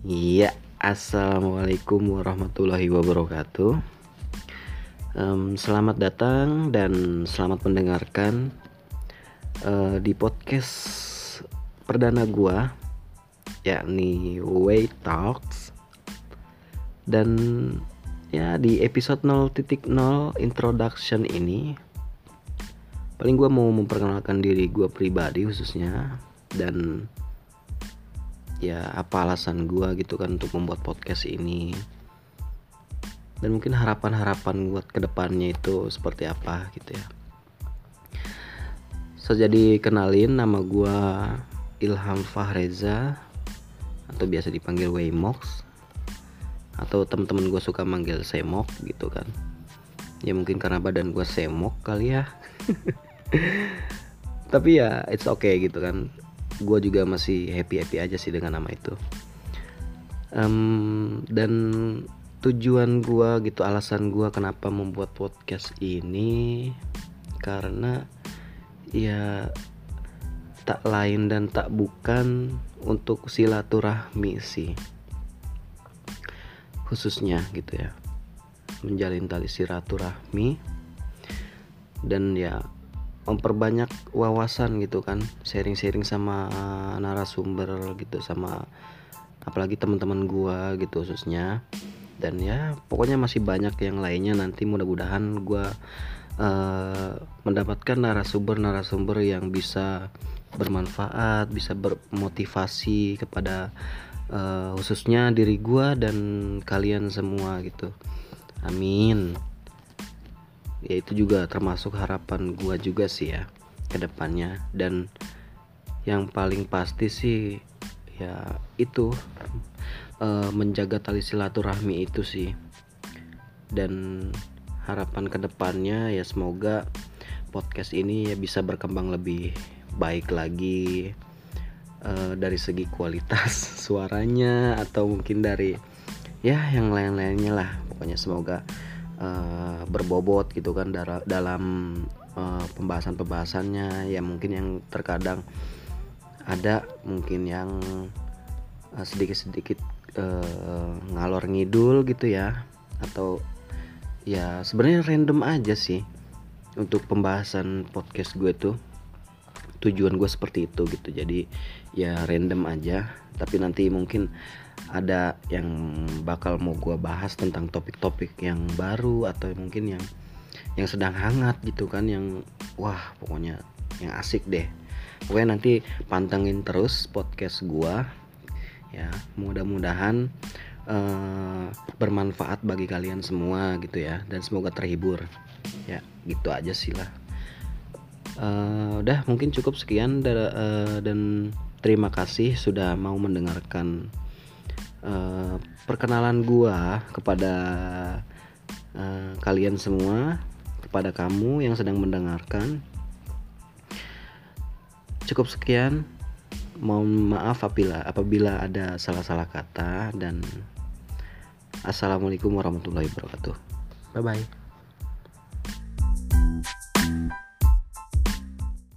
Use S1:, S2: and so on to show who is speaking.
S1: Iya, assalamualaikum warahmatullahi wabarakatuh. Um, selamat datang dan selamat mendengarkan uh, di podcast perdana gua, yakni Way Talks. Dan ya di episode 0.0 introduction ini, paling gua mau memperkenalkan diri gua pribadi khususnya dan ya apa alasan gue gitu kan untuk membuat podcast ini? Dan mungkin harapan-harapan buat ke depannya itu seperti apa gitu ya? So jadi kenalin nama gue Ilham Fahreza atau biasa dipanggil Waymox atau teman-teman gue suka manggil Semok gitu kan. Ya mungkin karena badan gue semok kali ya. Tapi ya it's okay gitu kan gue juga masih happy happy aja sih dengan nama itu. Um, dan tujuan gue gitu alasan gue kenapa membuat podcast ini karena ya tak lain dan tak bukan untuk silaturahmi sih. Khususnya gitu ya menjalin tali silaturahmi. Dan ya memperbanyak wawasan gitu kan sharing-sharing sama narasumber gitu sama apalagi teman-teman gua gitu khususnya. Dan ya pokoknya masih banyak yang lainnya nanti mudah-mudahan gua uh, mendapatkan narasumber-narasumber yang bisa bermanfaat bisa bermotivasi kepada uh, khususnya diri gua dan kalian semua gitu. Amin ya itu juga termasuk harapan gua juga sih ya ke depannya. Dan yang paling pasti sih ya itu e, menjaga tali silaturahmi itu sih. Dan harapan ke depannya ya semoga podcast ini ya bisa berkembang lebih baik lagi e, dari segi kualitas suaranya atau mungkin dari ya yang lain-lainnya lah. Pokoknya semoga uh, berbobot gitu kan dalam uh, pembahasan-pembahasannya. Ya mungkin yang terkadang ada mungkin yang uh, sedikit-sedikit uh, ngalor ngidul gitu ya. Atau ya sebenarnya random aja sih untuk pembahasan podcast gue tuh tujuan gue seperti itu gitu. Jadi ya random aja. Tapi nanti mungkin ada yang bakal mau gue bahas tentang topik-topik yang baru atau mungkin yang yang sedang hangat gitu kan yang wah pokoknya yang asik deh. Pokoknya nanti pantengin terus podcast gue ya mudah-mudahan uh, bermanfaat bagi kalian semua gitu ya. Dan semoga terhibur. Ya gitu aja sih lah uh, udah mungkin cukup sekian uh, dan terima kasih sudah mau mendengarkan uh, perkenalan gua kepada uh, kalian semua kepada kamu yang sedang mendengarkan. Cukup sekian. Mohon maaf apabila apabila ada salah-salah kata dan assalamualaikum warahmatullahi wabarakatuh. Bye bye